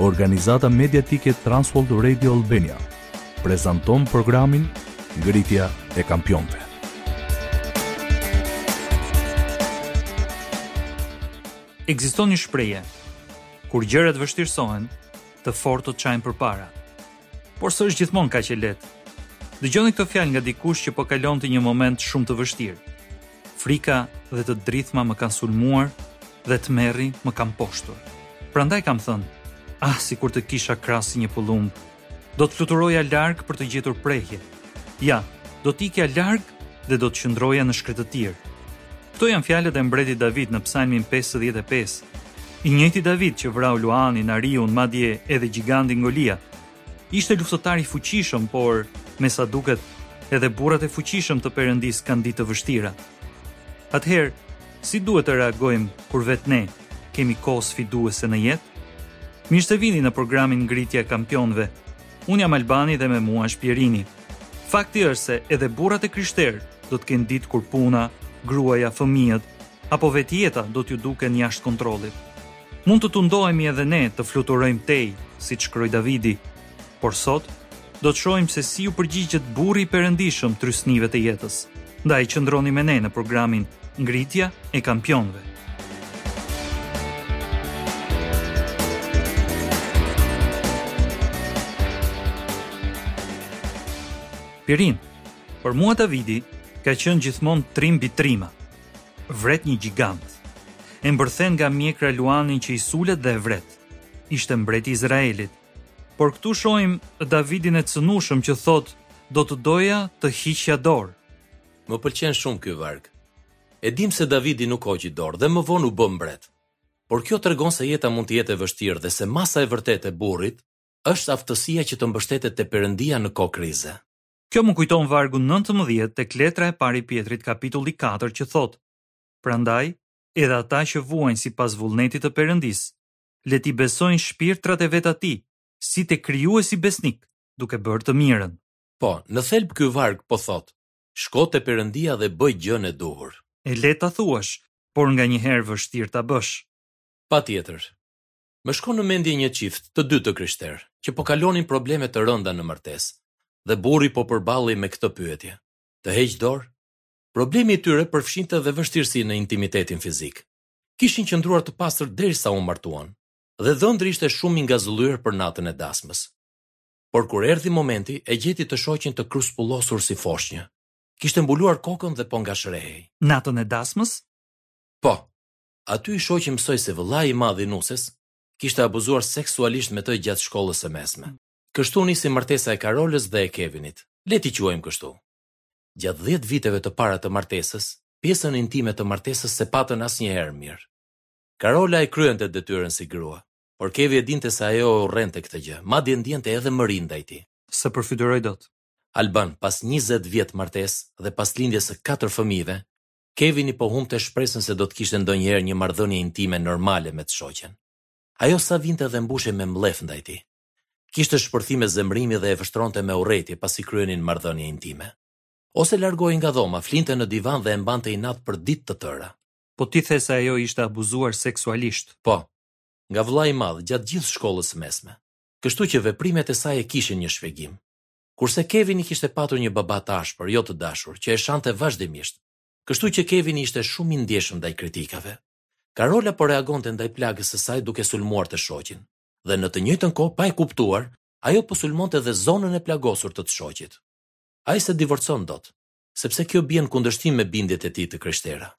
Organizata mediatike Transworld Radio Albania prezanton programin Ngritja e Kampionëve. Ekziston një shprehje: Kur gjërat vështirësohen, të fortët çajnë përpara. Por s'është gjithmonë kaq e lehtë. Dëgjoni këto fjalë nga dikush që po kalonte një moment shumë të vështirë. Frika dhe të dridhura më kanë sulmuar dhe tmerri më ka mposhtur. Prandaj kam thënë, ah sikur të kisha krah si një pëllumb. Do të fluturoja larg për të gjetur prehje. Ja, do të ikja larg dhe do të qëndroja në shkretëtirë. Këto janë fjalët e mbretit David në Psalmin 55. I njëjti David që vrau luanin, ariun, madje edhe gjigantin Golia, Ishte luftëtar i fuqishëm, por, me sa duket, edhe burrat e fuqishëm të Perëndisë kanë ditë të vështira. Atëherë, si duhet të reagojmë kur vetë ne kemi kohë sfiduese në jetë? Mirë se vini në programin Ngritja e Kampionëve. Unë jam Albani dhe me mua është Pjerini. Fakti është se edhe burrat e krishterë do të kenë ditë kur puna, gruaja, fëmijët apo vetë jeta do t'u duken jashtë kontrollit. Mund të tundohemi edhe ne të fluturojmë tej, siç shkroi Davidi, por sot do të shohim se si u përgjigjet burri i perëndishëm trysnive të jetës. Ndaj qëndroni me ne në programin Ngritja e Kampionëve. Pjerin, për mua Davidi ka qenë gjithmonë trim mbi trima. Vret një gjigant. E mbërthen nga mjekra luanin që i sulet dhe e vret. Ishte mbreti i Izraelit. Por këtu shohim Davidin e cenueshëm që thotë, Do të doja të hiqja dorë. Më pëlqen shumë ky varg. E dimë se Davidi nuk hoqi dorë dhe më vonë u bë mbret. Por kjo tregon se jeta mund të jetë e vështirë dhe se masa e vërtetë e burrit është aftësia që të mbështetet te Perëndia në kohë krize. Kjo më kujton vargun nëntëmbëdhjetë tek letra e parë e Pjetrit kapitulli katër që thotë, Prandaj, edhe ata që vuajnë sipas vullnetit të Perëndisë, le t'i besojnë shpirtrat e vet Atij, si te Krijuesi besnik, duke bërë të mirën. Po, në thelb ky varg po thotë, Shko te Perëndia dhe bëj gjënë e duhur. E lehtë ta thuash, por nganjëherë vështirë ta bësh. Patjetër. Më shkon në mendje një çift të dy të krishterë, që po kalonin probleme të rënda në martesë, dhe burri po përballej me këtë pyetje, Të heq dorë? Problemi i tyre përfshinte dhe vështirësi në intimitetin fizik. Kishin qëndruar të pastër derisa u martuan, dhe dhëndri ishte shumë i ngazëllyer për natën e dasmës. Por kur erdhi momenti, e gjeti të shoqen të kruspullosur si foshnjë. Kishte mbuluar kokën dhe po ngashërehej. Natën e dasmës? Po. Aty i shoqi mësoi se vëllai i madh i nuses kishte abuzuar seksualisht me të gjatë shkollës së mesme. Kështu nisi martesa e Karolës dhe e Kevinit, le t'i quajmë kështu. Gjatë dhjetë viteve të para të martesës, pjesën intime të martesës s'e patën asnjëherë mirë. Karola e kryente detyrën si grua, por Kevi e dinte se ajo e urrente këtë gjë, madje ndjente edhe mëri ndaj tij. S'e përfytyroj dot. Alban, pas njëzet vjet martesë dhe pas lindjes së katër fëmijëve, Kevini po humbte shpresën se do të kishte ndonjëherë një marrëdhënie intime normale me të shoqen. Ajo sa vinte dhe mbushej me mllef ndaj tij. Kishte shpërthime zemërimi dhe e vështronte me urrejtje pasi kryenin marrëdhënie intime. Ose largohej nga dhoma, flinte në divan dhe e mbante inat për ditë të tëra. Po ti the se ajo ishte abuzuar seksualisht? Po. Nga vëllai i madh, gjatë gjithë shkollës së mesme. Kështu që veprimet e saj e kishin një shpjegim. Kurse Kevini kishte patur një baba të ashpër, jo të dashur, që e shante vazhdimisht. Kështu që Kevini ishte shumë i ndjeshëm ndaj kritikave. Karola po reagonte ndaj plagës së saj duke sulmuar të shoqin. Dhe në të njëjtën kohë, pa e kuptuar, ajo po sulmonte dhe zonën e plagosur të të shoqit. Ai s'e divorcon dot, sepse kjo bie në kundërshtim me bindjet e tij të krishtera.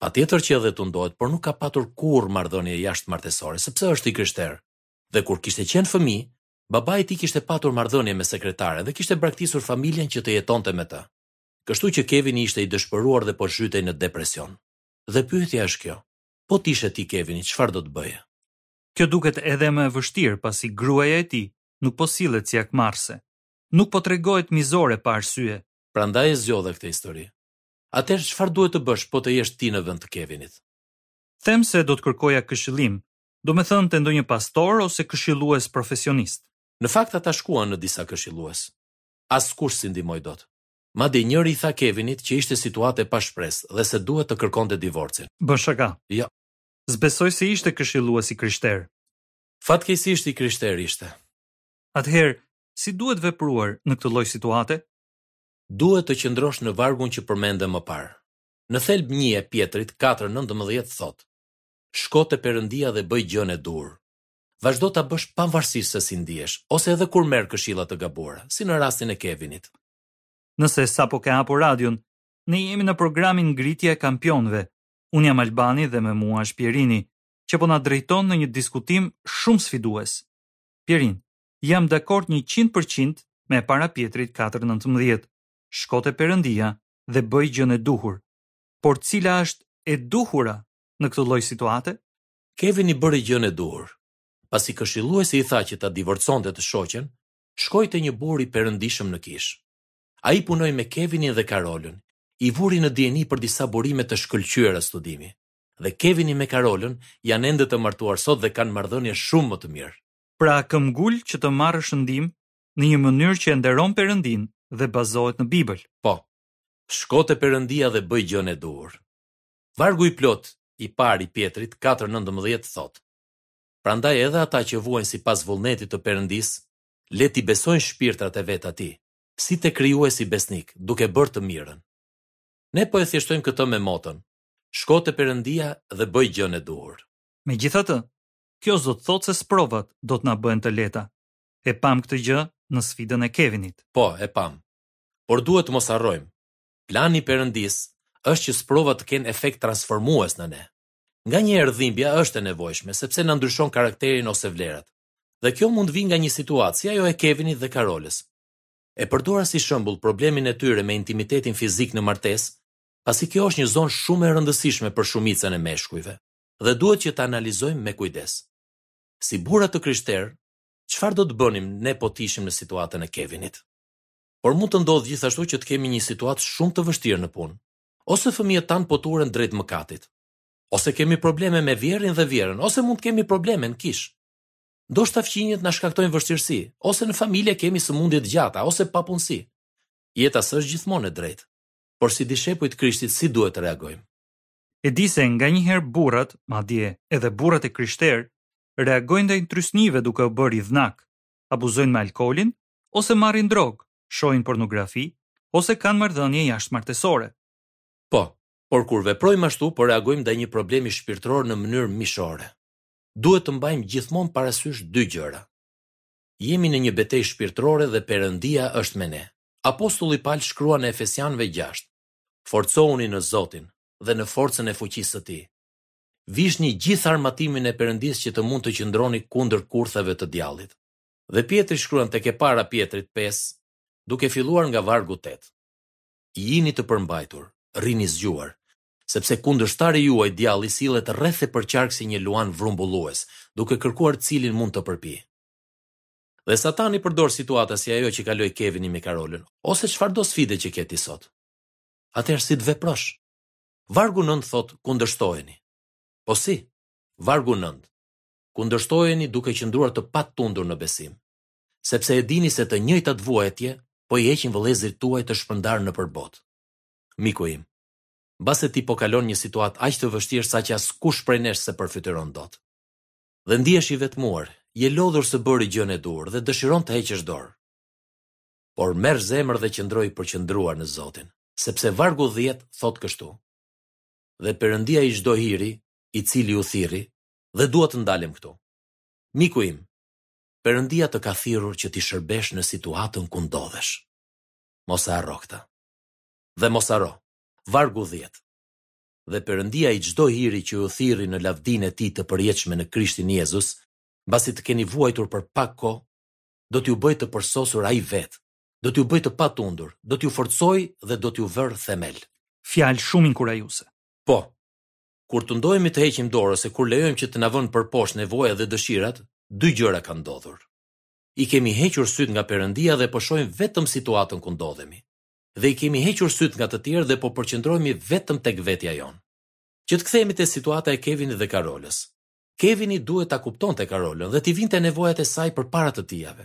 Patjetër që edhe tundohet, por nuk ka patur kurrë marrëdhënie jashtëmartesore, sepse është i krishterë. Dhe kur kishte qenë fëmijë, Babai i tij kishte patur marrëdhënie me sekretaren dhe kishte braktisur familjen që të jetonte me të. Kështu që Kevini ishte i dëshpëruar dhe po zhytej në depresion. Dhe pyetja është kjo, Po të ishe ti Kevini, çfarë do të bëje? Kjo duket edhe më e vështirë pasi gruaja e tij nuk po sillet si hakmarrëse. Nuk po tregohet mizore pa arsye. Prandaj e zgjodha këtë histori. Atëherë çfarë duhet të bësh po të jesh ti në vend të Kevinit? Them se do të kërkoja këshillim, domethënë te ndonjë pastor ose këshillues profesionist. Në fakt ata shkuan në disa këshillues. Askush s'i ndihmoi dot. Madje njëri i tha Kevinit që ishte situatë e pashpresë dhe se duhet të kërkonte divorcin. Bën shaka? Jo. S'besoj se ishte këshillues i krishterë. Fatkeqësisht i krishterë ishte. Atëherë, si duhet vepruar në këtë lloj situate? Duhet të qëndrosh në vargun që përmende më parë. Në thelb një e Pjetrit katër nëntëmbëdhjetë thotë, Shko te Perëndia dhe bëj gjënë e duhur. Vazhdo ta bësh pavarësisht se si ndihesh, ose edhe kur merr këshilla të gabuara, si në rastin e Kevinit. Nëse sapo ke hapur radion, ne jemi në programin Ngritja e Kampionëve. Unë jam Albani dhe me mua është Pjerini, që po na drejton në një diskutim shumë sfidues. Pjerin, jam dakord njëqind për qind me e para Pjetrit katër nëntëmbëdhjetë, Shko te Perëndia dhe bëj gjënë e duhur. Por cila është e duhura? në këtë lloj situate? Kevini bëri gjënë e duhur. Pasi këshilluesi i tha që ta divorconte të shoqen, shkoi te një burrë i perëndishëm në kishë. Ai punoi me Kevinin dhe Karolën, i vuri në dijeni për disa burime të shkëlqyera studimi. Dhe Kevini me Karolën janë ende të martuar sot dhe kanë marrëdhënie shumë më të mirë. Pra këmbëngul që të marrësh ndihmë në një mënyrë që e nderon Perëndinë dhe bazohet në Bibël. Po. Shko te Perëndia dhe bëj gjënë e duhur. Vargu i plotë i parë i Pjetrit katër nëntëmbëdhjetë thotë, Prandaj edhe ata që vuajnë sipas vullnetit të Perëndisë, le t'i besojnë shpirtrat e veta Atij, si te Krijuesi besnik, duke bërë të mirën. Ne po e thjeshtojmë këtë me moton, Shko te Perëndia dhe bëj gjënë e duhur. Megjithatë, kjo s'do të thotë se sprovat do të na bëhen të lehta. E pamë këtë gjë në sfidën e Kevinit. Po, e pamë. Por duhet të mos harrojmë, Plani i Perëndisë është që sprovat të kenë efekt transformues në ne. Nganjëherë dhimbja është e nevojshme sepse na ndryshon karakterin ose vlerat. Dhe kjo mund të vijë nga një situatë si ajo e Kevinit dhe Karolës. E përdora si shembull problemin e tyre me intimitetin fizik në martesë, pasi kjo është një zonë shumë e rëndësishme për shumicën e meshkujve dhe duhet që ta analizojmë me kujdes. Si burra të krishterë, çfarë do të bënim ne po të ishim në situatën e Kevinit? por mund të ndodhë gjithashtu që të kemi një situatë shumë të vështirë në punë, ose fëmijët tanë po turen drejt mëkatit, ose kemi probleme me vjehrrin dhe vjehrrën, ose mund të kemi probleme në kishë. Ndoshta fqinjët na shkaktojnë vështirësi, ose në familje kemi sëmundje të gjata ose papunësi. Jeta s'është gjithmonë e drejtë. Por si dishepuj të Krishtit si duhet të reagojmë? E di se nganjëherë burrat, madje edhe burrat e krishterë, reagojnë ndaj trysnive duke u bërë idhnakë, abuzojnë me alkoolin ose marrin drogë, shohin pornografi, ose kanë marrëdhënie jashtëmartesore. Po, por kur veprojmë ashtu po reagojmë ndaj një problemi shpirtëror në mënyrë mishore. Duhet të mbajmë gjithmonë parasysh dy gjëra. Jemi në një betejë shpirtërore dhe Perëndia është me ne. Apostulli Pal shkruan te Efesianëve gjashtë, Forcohuni në Zotin dhe në forcën e fuqisë së tij. Vishni gjithë armatimin e Perëndisë që të mund të qëndroni kundër kurtheve të djallit. Dhe Pjetri shkruan tek e para Pjetrit pesë, duke filluar nga vargu tetë. Jini të përmbajtur, rrini zgjuar, sepse kundërshtari juaj djalli sillet rreth e përqark si një luan vrumbullues, duke kërkuar cilin mund të përpijë. Dhe Satani përdor situata si ajo që kaloi Kevini me Karolën, ose çfarëdo sfide që ke ti sot. Atëherë si të veprosh? Vargu nëntë thotë kundërshtoheni. Po si? Vargu nëntë. kundërshtoheni duke qëndruar të patundur në besim, sepse e dini se të njëjtat vuajtje po i heqin vëllezërit tuaj të shpërndarë nëpër botë. Miku im, mbase ti po kalon një situatë aq të vështirë saqë askush prej nesh s'e përfytyron dot. Dhe ndihesh i vetmuar, je lodhur së bëri gjënë e duhur dhe dëshiron të heqësh dorë. Por merr zemër dhe qëndro i përqendruar në Zotin, sepse vargu dhjetë thotë kështu, Dhe Perëndia i çdo hiri, i cili ju thirri, dhe dua të ndalem këtu. Miku im, Perëndia të ka thirrur që t'i shërbesh në situatën ku ndodhesh. Mos e harro këtë. Dhe mos harro, vargu dhjetë, Dhe Perëndia i çdo hiri që ju thirri në lavdinë e Tij të përjetshme në Krishtin Jezus, mbasi të keni vuajtur për pak kohë, do t'ju bëjë të përsosur Ai vetë, do t'ju bëjë të patundur, do t'ju forcojë dhe do t'ju vërë themel. Fjalë shumë inkurajuese. Po, Kur tundohemi të heqim dorë ose kur lejojmë që të na vënë përposhtë nevojat dhe dëshirat, dy gjëra kanë ndodhur. I kemi hequr sytë nga Perëndia dhe po shohim vetëm situatën ku ndodhemi. Dhe i kemi hequr sytë nga të tjerë dhe po përqendrohemi vetëm tek vetja jonë. Që të kthehemi te situata e Kevinit dhe Karolës. Kevini duhet ta kuptonte Karolën dhe t'i vinte nevojat e saj përpara të tijave.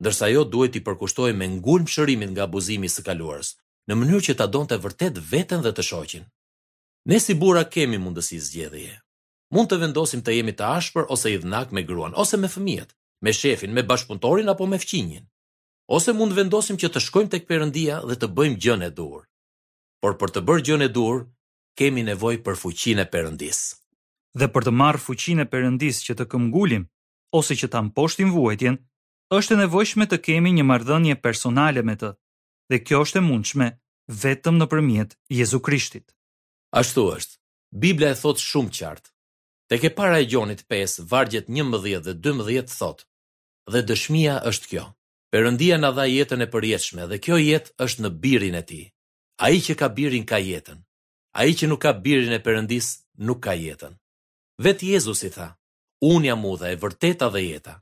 Ndërsa ajo duhej t'i përkushtohej me ngulm shërimit nga abuzimi i së kaluarës, në mënyrë që ta donte vërtet veten dhe të shoqin. Ne si burra kemi mundësi zgjedhjeje. Mund të vendosim të jemi të ashpër ose idhnakë me gruan ose me fëmijët, me shefin, me bashkëpunëtorin apo me fqinjin. Ose mund të vendosim që të shkojmë tek Perëndia dhe të bëjmë gjënë e duhur. Por për të bërë gjënë e duhur, kemi nevojë për fuqinë e Perëndisë. Dhe për të marrë fuqinë e Perëndisë që të këmbëngulim ose që ta mposhtim vuajtjen, është e nevojshme të kemi një marrëdhënie personale me të. dhe kjo është e mundshme vetëm nëpërmjet Jezu Krishtit. Ashtu është. Bibla e thotë shumë qartë. Tek e para e Gjonit pesë, vargjet njëmbëdhjetë dhe dymbëdhjetë thotë, Dhe dëshmia është kjo, Perëndia na dha jetën e përjetshme dhe kjo jetë është në Birin e tij. Ai që ka Birin ka jetën. Ai që nuk ka Birin e Perëndisë nuk ka jetën. Vetë Jezusi tha, Unë jam udha e vërteta dhe jeta.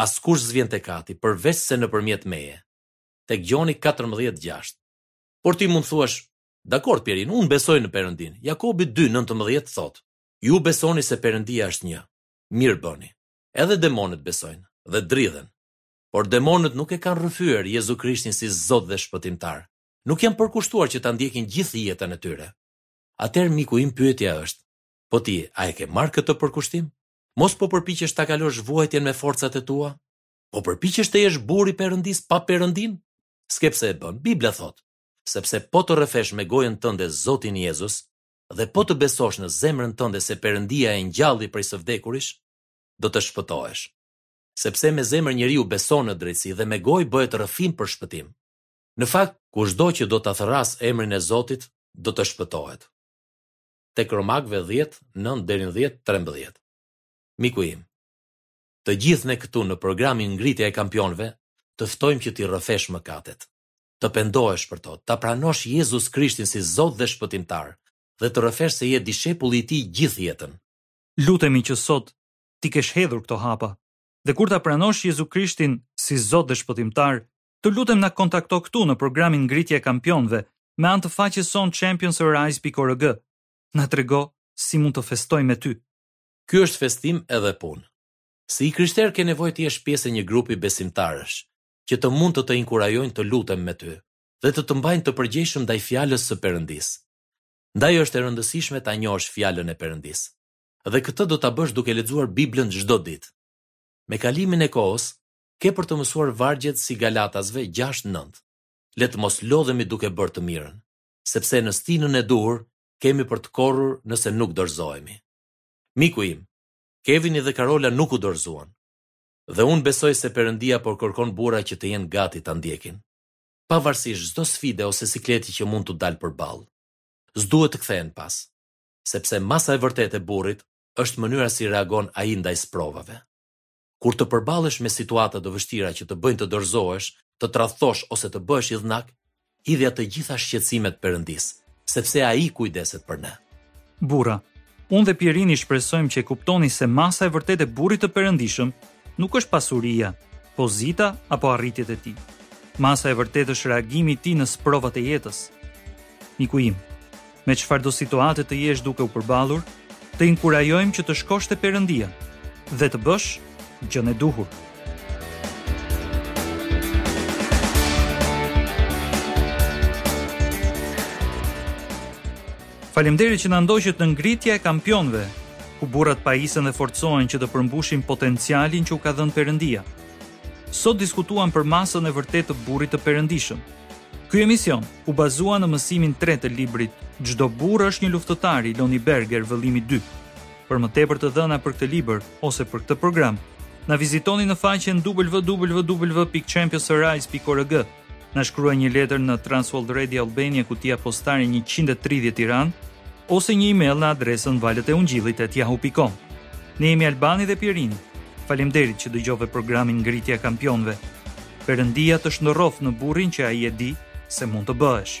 Askush s'vjen tek Ati përveçse nëpërmjet meje. tek Gjoni katërmbëdhjetë gjashtë. Por ti mund të thuash, Dakord, Pjerin, unë besoj në Perëndinë. Jakobi dy, nëntëmbëdhjetë thotë, Ju besoni se Perëndia është një. Mirë bëni. Edhe demonët besojnë, dhe dridhen. Por demonët nuk e kanë rrëfyer Jezu Krishtin si Zot dhe Shpëtimtar. Nuk janë përkushtuar që ta ndjekin gjithë jetën e tyre. Atëherë, miku im, pyetja është, Po ti, a e ke marrë këtë përkushtim? Mos po përpiqesh ta kalosh vuajtjen me forcat e tua? Po përpiqesh të jesh burrë i Perëndisë pa Perëndinë? S'ke pse e bën. Bibla thotë, sepse po të rrëfesh me gojën tënde Zotin Jezus dhe po të besosh në zemrën tënde se Perëndia e ngjalli prej së vdekurish, do të shpëtohesh. Sepse me zemër njeriu beson në drejtësi dhe me gojë bëhet rrëfim për shpëtim. Në fakt, kushdo që do ta thërrasë emrin e Zotit, do të shpëtohet. Tek Romakëve dhjetë, nëntë deri në dhjetë, trembëdhjetë. Miku im, Të gjithë ne këtu në programin Ngritja e Kampionëve të ftojmë që t'i rrëfesh mëkatet, të pendohesh për to, ta pranosh Jezus Krishtin si Zot dhe Shpëtimtar dhe të rrëfesh se je dishepulli i Tij gjithë jetën. Lutemi që sot t'i kesh hedhur këto hapa dhe kur ta pranosh Jezu Krishtin si Zot dhe Shpëtimtar, të lutem na kontakto këtu në programin Ngritja e Kampionëve me anë të faqes sonë championsarise.org. Na trego si mund të festojmë me ty. Ky është festim edhe punë. Si i krishterë ke nevojë të jesh pjesë e një grupi besimtarësh, që të mund të të inkurajojnë të luten me ty dhe të të mbajnë të përgjegjshëm ndaj fjalës së Perëndisë. Ndaj është e rëndësishme ta njohësh fjalën e Perëndisë. Dhe këtë do ta bësh duke lexuar Biblën çdo ditë. Me kalimin e kohës, ke për të mësuar vargjet si Galatasve 6:9. Le të mos lodhemi duke bërë të mirën, sepse në stinën e duhur kemi për të korrur nëse nuk dorëzohemi. Miku im, Kevini dhe Karola nuk u dorëzuan. Dhe unë besoj se Perëndia po kërkon burra që të jenë gati ta ndjekin. Pavarësisht çdo sfide ose sikleti që mund t'u dalë përballë. S'duhet të kthehen pas. Sepse masa e vërtetë e burrit është mënyra si reagon ai ndaj sprovave. Kur të përballesh me situata të vështira që të bëjnë të dorëzohesh, të tradhtosh ose të bëhesh idhnak, hidhja të gjitha shqetësimet Perëndisë, sepse Ai kujdeset për ne. Burra, unë dhe Pierini shpresojmë që e kuptoni se masa e vërtetë e burrit të Perëndishëm nuk është pasuria, pozita apo arritjet e tij. Masa e vërtetë është reagimi i tij në sprovat e jetës. Miku im, me çfarëdo situate të jesh duke u përballur, të inkurajojmë që të shkosh te Perëndia dhe të bësh gjënë e duhur. Faleminderit që na ndoqët në ngritja e kampionëve, ku burrat pajisen dhe forcohen që të përmbushin potencialin që u ka dhënë Perëndia. Sot diskutuam për masën e vërtetë të burrit të perëndishëm. Ky emision u bazua në mësimin tre të të librit Çdo burrë është një luftëtar i Loni Berger, vëllimi 2. Për më tepër të dhëna për këtë libër ose për këtë program, na vizitoni në faqen www.championsarise.org. Na shkruaj një letër në Transworld Radio Albania kutia postare 130 Tiranë ose një email në adresën valeteungjillit@yahoo.com. Ne jemi Albani dhe Pierini. Faleminderit që dëgjove programin Ngritja e Kampionëve. Perëndia të shndërroftë në burrin që ai e di se mund të bëhesh.